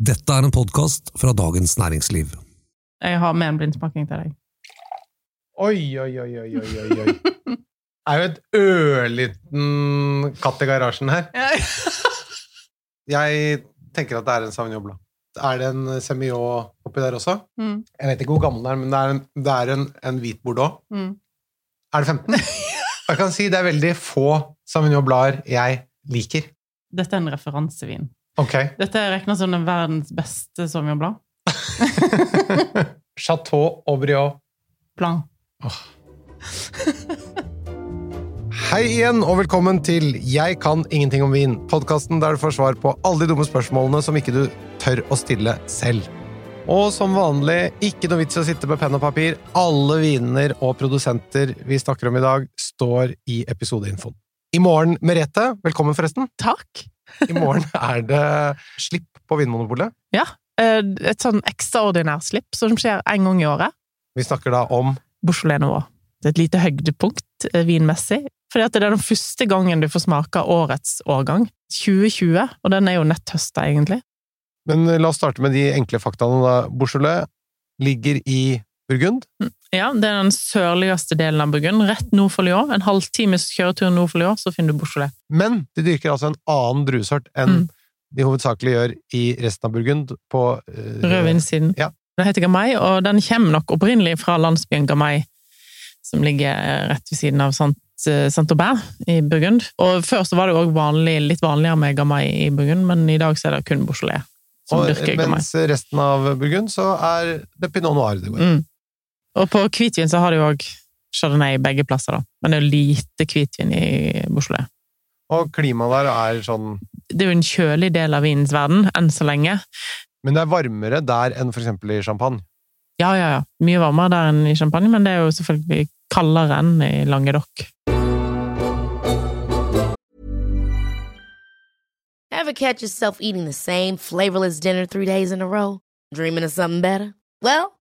Dette er en podkast fra Dagens Næringsliv. Jeg har med en blindsmaking til deg. Oi, oi, oi, oi, oi, oi. Det er jo et ørliten katt i garasjen her. Jeg tenker at det er en Sauvignon Er det en Semillon oppi der også? Mm, Jeg vet ikke hvor gammel den er, men det er en, det er en, en hvit Bordeaux. mm. Er det 15? Jeg kan si det er veldig få Sauvignon jeg liker. Dette er en referansevin. Ok. Dette er regna som den verdens beste Sauvignon Blanc. Chateau Aubriot. Blanc. Hei igjen, og velkommen til Jeg kan ingenting om vin. Podkasten der du får svar på alle de dumme spørsmålene som ikke du tør å stille selv. Og som vanlig, ikke noe vits i å sitte med penn og papir. Alle viner og produsenter vi snakker om i dag, står i episodeinfoen. I morgen, Merete, velkommen forresten. Takk! I morgen er det slipp på Vinmonopolet. Ja. eh, Et sånn ekstraordinært slipp som skjer en gang i året. Vi snakker da om Beaujolais Nouveau. Det er et lite høydepunkt eh, vinmessig. Fordi at det er den første gangen du får smake årets årgang. 2020, og den er jo netthøsta, egentlig. Men la oss starte med de enkle faktaene. da. Beaujolais ligger i Burgund. Ja, Det er den sørligste delen av Burgund, rett nord for Lyon. En halvtimes kjøretur nord for Lyon, så finner du Beaujolais. Men de dyrker altså en annen druesort enn Mm. de hovedsakelig gjør i resten av Burgund. På uh, Rødvinssiden. Ja. Den heter Gamay, og den kommer nok opprinnelig fra landsbyen Gamay, som ligger rett ved siden av Sant, Saint-Aubert i Burgund. Og før så var det også vanlig, litt vanligere med Gamay i Burgund, men i dag så er det kun Beaujolais som og, dyrker Gamay. mens resten av Burgund så er det pinot noir det går. Mm. Og på hvitvin så har de jo òg chardonnay begge plasser, da. Men det er jo lite hvitvin i Beaujolais. Og klimaet der er sånn Det er jo en kjølig del av vinens verden, enn så lenge. Men det er varmere der enn for eksempel i champagne. Ja, ja, ja. Mye varmere der enn i Champagne, men det er jo selvfølgelig kaldere enn i Languedoc. Ever catch yourself eating the same flavorless dinner three days in a row? Dreaming of something better? Well,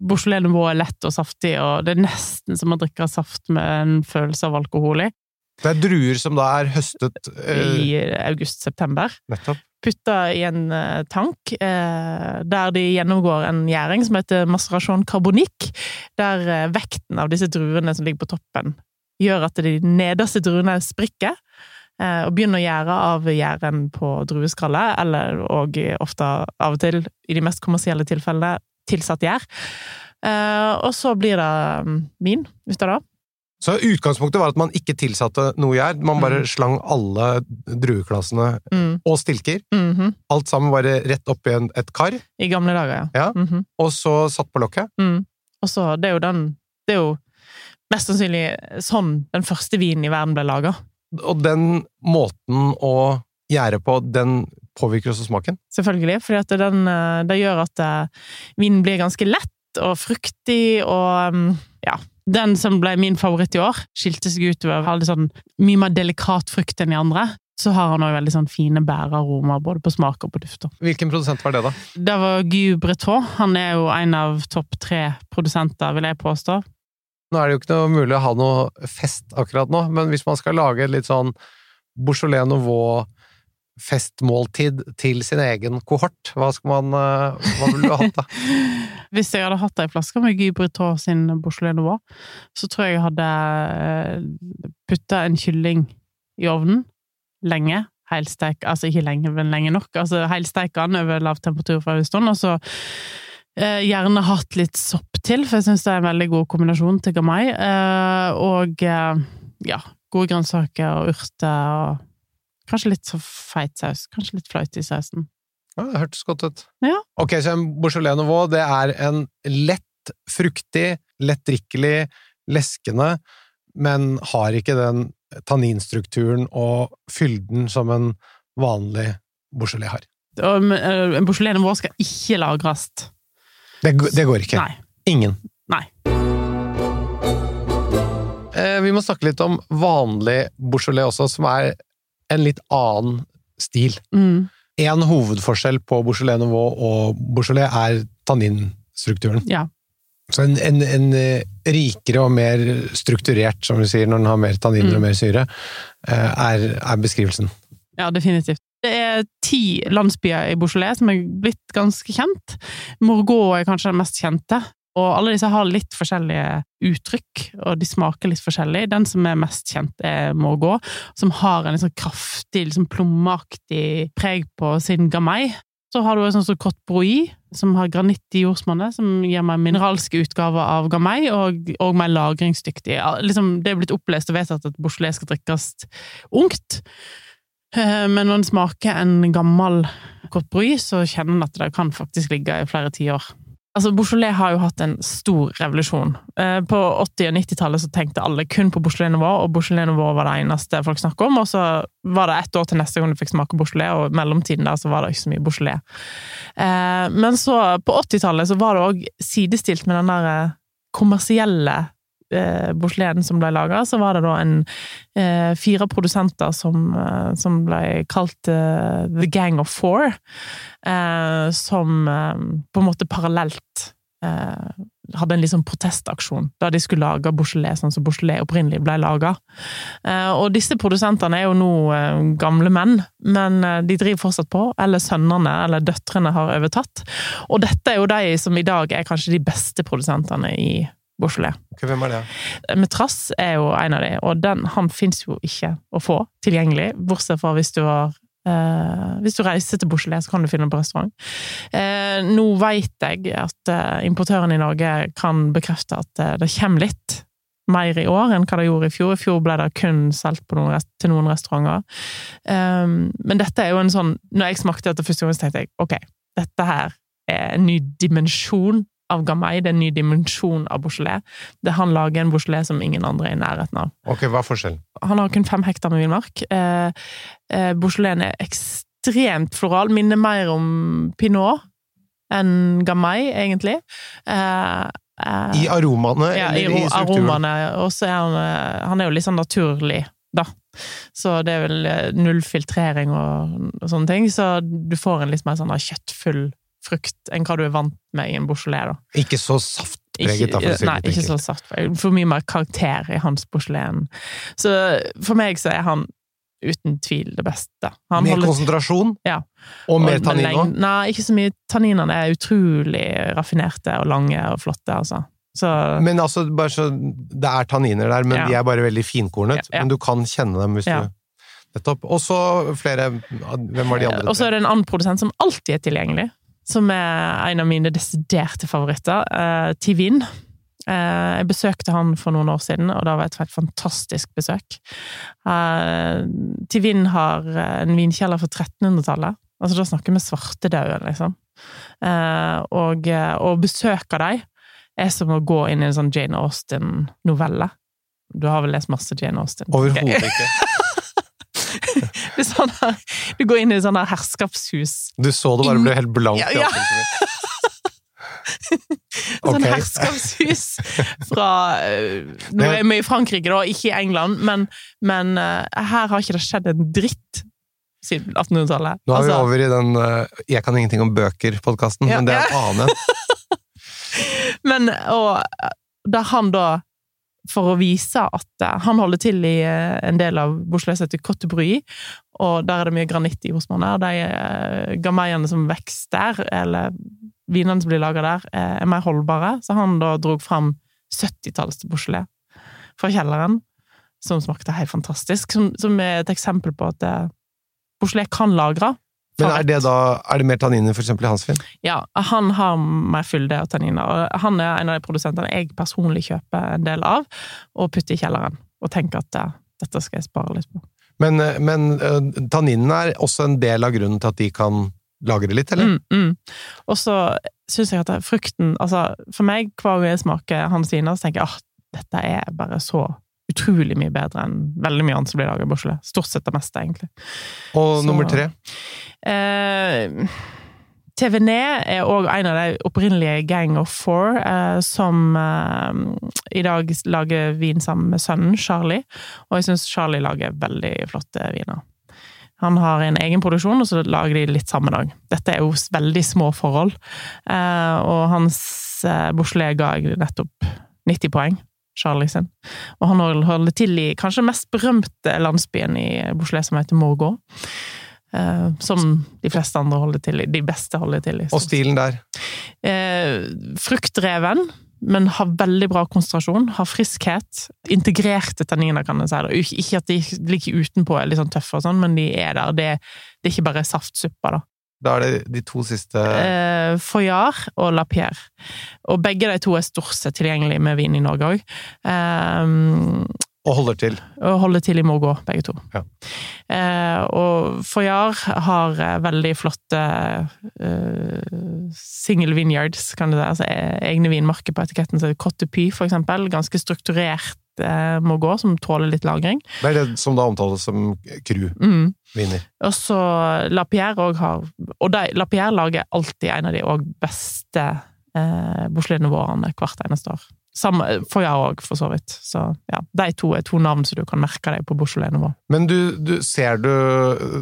Beaujolais Nouveau er lett og saftig, og det er nesten som å drikke saft med en følelse av alkohol i. Det er druer som da er høstet eh, I august-september. nettopp. Putta i en uh, tank, uh, der de gjennomgår en gjæring som heter macerasjon carbonique, der uh, vekten av disse druene som ligger på toppen, gjør at de nederste druene sprikker, eh, og begynner å gjære av gjæren på drueskallet, eller og ofte av og til, i de mest kommersielle tilfellene, tilsatt gjær. Eh, og så blir det min vin ut av det. Så utgangspunktet var at man ikke tilsatte noe gjær. Man bare Mm. slang alle drueklassene Mm. og stilker. Mhm. Alt sammen bare rett oppi et kar, I gamle dager, ja. Ja. -hmm. og så satt på lokket. Mm. Og så, det er jo den Det er jo mest sannsynlig sånn den første vinen i verden ble laga. Og den måten å gjære på, den påvirker også smaken. Selvfølgelig, den, eh, det gjør at eh, vinen blir ganske lett og fruktig og mm, ja. Den som ble min favoritt i år, skilte seg ut over å ha litt sånn mye mer delikat frukt enn de andre. Så har han òg veldig sånn fine bærearomaer, både på smak og på duft. Hvilken produsent var det, da? Det var Guy Breton. Han er jo en av topp tre produsenter, vil jeg påstå. Nå er det jo ikke noe mulig å ha noe fest akkurat nå, men hvis man skal lage et litt sånn Beaujolais Nouveau-festmåltid til sin egen kohort, hva man eh, Hva ville du hatt, da? Hvis jeg hadde hatt ei flaske med Guy Breton sin Beaujolais Noir, så tror jeg jeg hadde putta en kylling i ovnen lenge. Heilsteik, altså ikke lenge, men lenge nok. Altså heilsteika den over lav temperatur for en stund, og så eh, gjerne hatt litt sopp til, for jeg syns det er en veldig god kombinasjon til gamai. Eh, og eh, ja, gode grønnsaker og urter og kanskje litt så feit saus. Kanskje litt flaut i sausen. Ja, det hørtes godt ut. Ja. Ok, så en Beaujolais Nouveau, det er en lett, fruktig, lettdrikkelig, leskende, men har ikke den tanninstrukturen og fylden som en vanlig Beaujolais har. Eh, En Beaujolais Nouveau skal ikke lagres. Det, det går ikke. Nei. Ingen. Nei. Eh, vi må snakke litt om vanlig Beaujolais også, som er en litt annen stil. Mm. En hovedforskjell på Beaujolais Nouveau og Beaujolais er tanninstrukturen. Ja. Så en, en, en eh, rikere og mer strukturert, som du sier, når den har mer tanniner Mm. og mer syre, eh, er, er beskrivelsen. Ja, definitivt. Det er ti landsbyer i Beaujolais som er blitt ganske kjent. Morgot er kanskje den mest kjente. Og alle disse har litt forskjellige uttrykk, og de smaker litt forskjellig. Den som er mest kjent, er Morgå, som har en sånn kraftig, liksom plommeaktig preg på sin gamei. Så har du en sånn som Cote Broi, som har granitt i jordsmonnet, som gir meg mineralske utgaver av gamei, og, og mer lagringsdyktig. Liksom, det er blitt opplest og vedtatt at Beaujolais skal drikkes ungt. Eh, Men når den smaker en gammel Cote broi, så kjenner den at det kan faktisk ligge i flere tiår. Altså, Beaujolais har jo hatt en stor revolusjon. Eh, På 80- og 90-tallet så tenkte alle kun på Beaujolais Nouveau, og Beaujolais Nouveau var det eneste folk snakket om. Og så var det ett år til neste gang du fikk smake Beaujolais, og i mellomtiden der så var det ikke så mye Beaujolais. Eh, Men så, på 80-tallet, så var det òg sidestilt med den der eh, kommersielle eh, Beaujolaisen som ble laga, så var det da en eh, fire produsenter som, eh, som ble kalt eh, The Gang of Four, eh, som eh, på en måte parallelt eh, hadde en liksom protestaksjon, da de skulle lage Beaujolais sånn som Beaujolais opprinnelig ble laga. Og disse produsentene er jo nå gamle menn, men de driver fortsatt på, eller sønnene eller døtrene har overtatt. Og dette er jo de som i dag er kanskje de beste produsentene i Beaujolais. Okay, hvem er det? Metrass er jo en av de, og den, han fins jo ikke å få tilgjengelig, bortsett fra hvis du har Uh, hvis du reiser til Beaujolais, så kan du finne den på restaurant. Uh, nå vet jeg at uh, importøren i Norge kan bekrefte at det kommer litt mer i år enn hva det gjorde i fjor. I fjor ble det kun solgt til noen restauranter. Eh, men dette er jo en sånn Når jeg smakte dette første gang, så tenkte jeg ok, dette her er en ny dimensjon av Gamay, det er en ny dimensjon av Beaujolais. Det Han lager en Beaujolais som ingen andre er i nærheten av. Ok, hva er forskjellen? Han har kun fem hektar med villmark. Eh, eh, Beaujolaisen er ekstremt floral, minner mer om pinot enn Gamay, egentlig. Eh, eh, I aromaene, ja, i eller i i aromaene. Og så er han eh, Han er jo litt sånn naturlig, da. Så det er vel eh, null filtrering og, og sånne ting. Så du får en litt mer sånn kjøttfull frukt enn hva du er vant med i en Beaujolais, da. Ikke så saftpreget, da, for å si det nei, ikke så saft. For mye mer karakter i hans Beaujolais. Så for meg så er han uten tvil det beste. Han Mer holder- konsentrasjon, Ja. og mer tanniner? tannin òg. Nei, ikke så mye. Tanninene er utrolig raffinerte og lange og flotte, altså. Så Men altså, så Det er tanniner der, men Ja. de er bare veldig finkornet. Ja, ja. Men du kan kjenne dem hvis du Nettopp. Og så flere Hvem var de andre? Og så er det en annen produsent som alltid er tilgjengelig, som er en av mine desiderte favoritter, eh, Tivin. Eh, jeg besøkte han for noen år siden, og det var et helt fantastisk besøk. Eh, Tivin har en vinkjeller fra 1300-tallet. Altså, da snakker vi svartedauden, liksom. Eh, og eh, å besøke dem er som å gå inn i en sånn Jane Austen-novelle. Du har vel lest masse Jane Austen? Overhodet ikke. Er sånn her, du går inn i sånn her herskapshus. Du så det bare ble helt blankt i ja. mitt. Sånn okay. herskapshus fra eh, Nå er vi i Frankrike, da, ikke i England, men, men eh, her har ikke det skjedd en dritt siden 1800-tallet. Nå er vi Altså, over i den uh, 'Jeg kan ingenting om bøker'-podkasten, Ja. men det er en annen en. Men, og der han da, for å vise at eh, han holder til i eh, en del av Beaujolais som heter Cote og der er det mye granitt i Osmane. og de uh, gamaiene som vokser der, eller vinene som blir laga der, eh, er mer holdbare, så han da drog fram 70-talls Beaujolais fra kjelleren, som smakte helt fantastisk, som, som er et eksempel på at eh, Beaujolais kan lagre. Men er det da Er det mer tanniner for eksempel i hans film? Ja, han har mer fylde og tanniner, og han er en av de produsentene jeg personlig kjøper en del av, og putter i kjelleren, og tenker at eh, dette skal jeg spare litt på. Men, eh, men eh, tanninene er også en del av grunnen til at de kan lagre litt, eller? Mm, mm. Og så syns jeg at det- frukten Altså, for meg, hver gang jeg smaker hans viner, så tenker jeg at dette er bare så utrolig mye bedre enn veldig mye annet som blir laget i Beaujolais. Stort sett det meste, egentlig. Og Så- nummer tre? Eh, TVN er òg en av de opprinnelige Gang of Four eh, som eh, i dag lager vin sammen med sønnen Charlie. Og jeg syns Charlie lager veldig flotte viner. Han har en egen produksjon, og så lager de litt sammen òg. Dette er jo veldig små forhold. Eh, og hans eh, Beaujolais ga jeg nettopp 90 poeng. Charlie sin. Og han holder til i kanskje den mest berømte landsbyen i Bouchelet, som heter Morgaux. Uh, som de fleste andre holder til i. De beste holder til i. Og stilen der? Uh, fruktdreven, men har veldig bra konsentrasjon. Har friskhet. Integrerte tanniner, kan jeg si. Ikke at de ligger utenpå er litt sånn tøffe, og sånn, men de er der. Det, det er ikke bare saftsuppa, da. Da er det de to siste Eh, Foyard og La Pierre. Og begge de to er stort sett tilgjengelige med vin i Norge òg. Eh, og holder til. og holder til i Morgå, begge to. Ja. Eh, og Foyard har eh, veldig flotte eh, single vineyards, kan du si. Altså eh, egne vinmarker på etiketten. Så Cotte Py, for eksempel. Ganske strukturert eh, gå, som tåler litt lagring. Det er det som da omtales som crew-viner. Mm. Og så Lapierre òg har Og de, Lapierre lager alltid en av de òg beste eh, Nouveau-ene hvert eneste år. Samme jeg òg, for så vidt. Så ja, de to er to navn som du kan merke deg på Beaujolais Nouveau. Men du, du ser du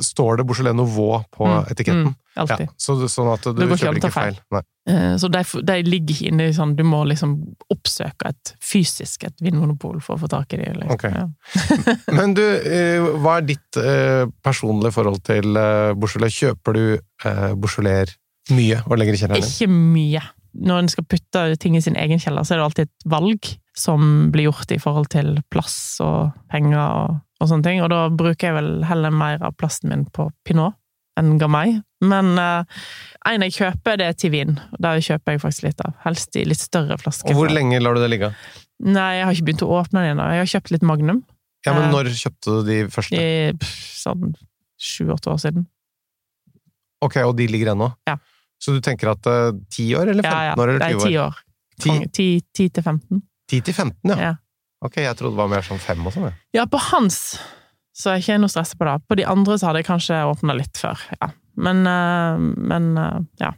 Står det Beaujolais Nouveau på Mm, etiketten? mm, alltid. Ja, så, sånn at du du kjøper ikke feil. Nei. Eh, Så de, de ligger inne i sånn Du må liksom oppsøke et fysisk et vinmonopol for å få tak i dem. Liksom. Ok. Ja. Men du, eh, hva er ditt eh, personlige forhold til Beaujolais? Kjøper du Beaujolais mye og legger i kjelleren? Ikke mye. Når en skal putte ting i sin egen kjeller, så er det alltid et valg som blir gjort i forhold til plass og penger og, og sånne ting. Og da bruker jeg vel heller mer av plassen min på pinot enn gamay. Men uh, en jeg kjøper, det er til vin. Der kjøper jeg faktisk litt av. Helst i litt større flasker. Og hvor lenge lar du det ligge? Nei, jeg har ikke begynt å åpne den ennå. Jeg har kjøpt litt Magnum. Ja, men Eh, Når kjøpte du de første? I pff, sånn sju-åtte år siden. Ok, Og de ligger ennå? Ja. Så du tenker at eh, 10 år, eller 15 Ja, ja. år, eller Nei, 20 år? ti år. Ti? Konge. Ti, ti til 15. 10 til 15, ja. Ja. Ok, jeg trodde det var mer sånn 5 og sånn. Ja. på hans så er ikke noe stressa på det. På de andre så hadde jeg kanskje åpna litt før, ja. Men, eh, men eh, ja.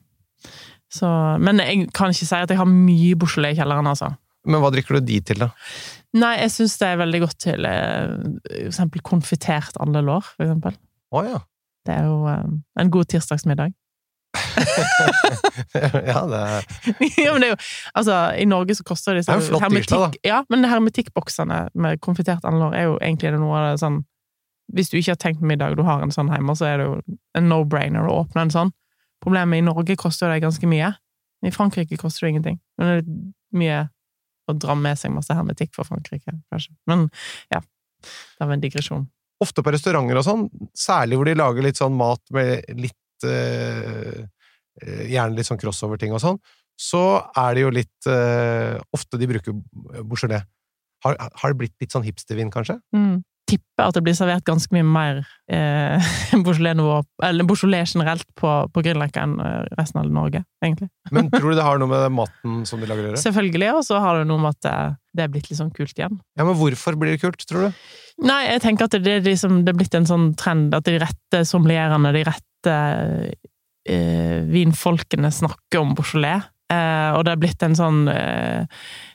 Så, men jeg kan ikke si at jeg har mye Beaujolais i kjelleren, altså. Men hva drikker du de til, da? Nei, jeg syns det er veldig godt til eh, for eksempel konfitert andelår, for eksempel. Oh, ja. Det er jo en god tirsdagsmiddag. ja, det er ja, men det er jo Altså, i Norge så koster disse er da. Ja, men hermetikkboksene med konfitert andelår er jo egentlig noe av det sånn Hvis du ikke har tenkt middag, du har en sånn hjemme, så er det jo en no-brainer å åpne en sånn. Problemet i Norge koster det ganske mye. I Frankrike koster det ingenting. Men det er mye å dra med seg masse hermetikk fra Frankrike, kanskje. Men ja. Det var en digresjon. ofte på restauranter og sånn, særlig hvor de lager litt sånn mat med litt eh, eh, Gjerne litt sånn crossover-ting og sånn, så er det jo litt eh, Ofte de bruker Beaujolais. Har, har det blitt litt sånn hipstervin, kanskje? Mm. Tipper at det blir servert ganske mye mer eh, Beaujolais generelt på, på Grünerløkka enn eh, resten av Norge, egentlig. Men tror du det har noe med maten som de lager å gjøre? Selvfølgelig, og så har det noe med at det, er blitt litt sånn kult igjen. Ja, men hvorfor blir det kult, tror du? Nei, jeg tenker at det, er liksom, det er blitt en sånn trend at de rette sommelierene, de rette eh, vinfolkene snakker om Beaujolais, eh, og det er blitt en sånn eh,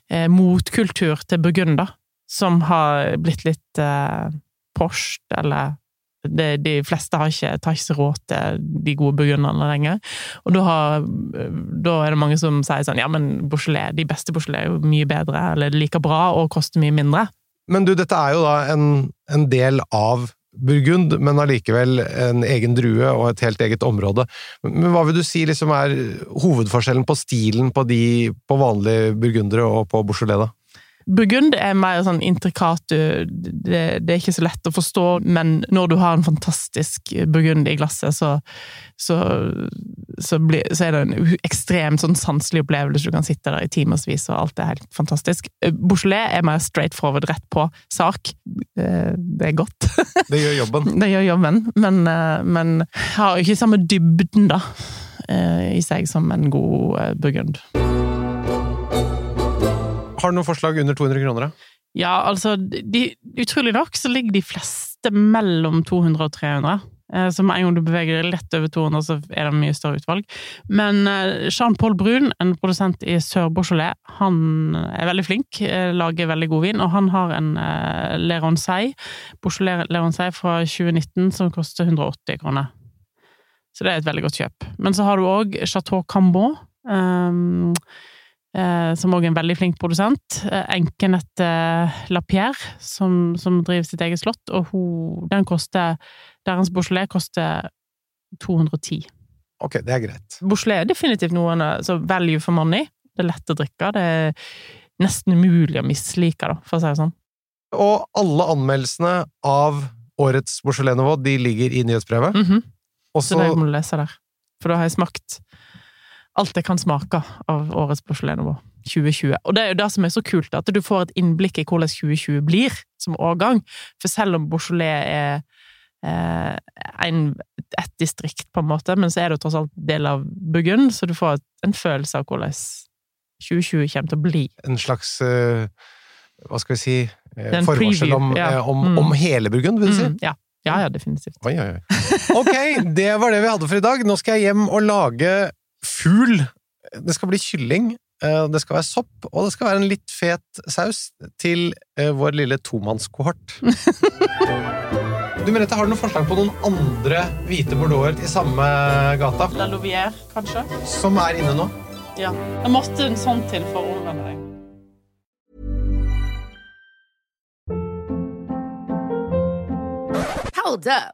eh, motkultur til Burgund, da, som har blitt litt eh, porscht, eller det, de fleste har ikke, tar ikke så råd til de gode burgunderne lenger. Og da, har, da er det mange som sier sånn ja, men Beaujolais, de beste Beaujolais er jo mye bedre, eller like bra, og koster mye mindre. Men du, dette er jo da en, en del av Burgund, men allikevel en egen drue og et helt eget område. Men hva vil du si liksom er hovedforskjellen på stilen på, de, på vanlige burgundere og på Beaujolais, da? Burgund er mer sånn intrikat, det, det er ikke så lett å forstå, men når du har en fantastisk burgund i glasset, så, så, så, blir, så er det en ekstremt sånn sanselig opplevelse. Du kan sitte der i timevis, og alt er helt fantastisk. Beaujolais er mer straight forward, rett på sak. Eh, Det er godt. Det gjør jobben. Det gjør jobben, men, eh, men har ikke samme dybden, da, eh, i seg som en god eh, burgund. Har du noen forslag under 200 kroner, da? Ja, altså de, Utrolig nok så ligger de fleste mellom 200 og 300. Eh, Så med en gang du beveger deg lett over 200, så er det mye større utvalg. Men eh, Jean-Paul Brun, en produsent i Sør-Beaujolais, han er veldig flink, eh, lager veldig god vin, og han har en eh, Leroncey, Beaujolais Leroncey fra 2019, som koster 180 kroner. Så det er et veldig godt kjøp. Men så har du òg Chateau Cambon, eh, som òg er en veldig flink produsent. Eh, Enken etter Lapierre, som, som driver sitt eget slott, og hun, den koster Deres Beaujolais koster 210. Ok, det er greit. Beaujolais er definitivt noe altså value for money. Det er lett å drikke. Det er nesten umulig å mislike, da, for å si det sånn. Og alle anmeldelsene av årets Beaujolais-nivå, de ligger i nyhetsbrevet. Mm -hmm. Også... så det må du lese der. For da har jeg smakt alt jeg kan smake av årets Beaujolais Nouveau 2020. Og det er jo det som er så kult, at du får et innblikk i hvordan 2020 blir som årgang. For selv om Beaujolais er eh, en, et distrikt, på en måte, men så er det jo tross alt del av Burgund, så du får en følelse av hvordan 2020 kommer til å bli. en slags eh, Hva skal vi si eh, Forvarsel om, ja. eh, om, Mm. om hele Burgund, vil du si? Mm, ja. ja, ja, definitivt. Oi, oi, oi. Ok, det var det vi hadde for i dag. Nå skal jeg hjem og lage fugl. Det skal bli kylling, eh, det skal være sopp, og det skal være en litt fet saus til eh, vår lille tomannskohort. Du Merete, har du noen forslag på noen andre hvite bordeauxer i samme gata La Louvière, kanskje? som er inne nå? Ja. Det måtte en sånn til for å omvende deg. Hold up.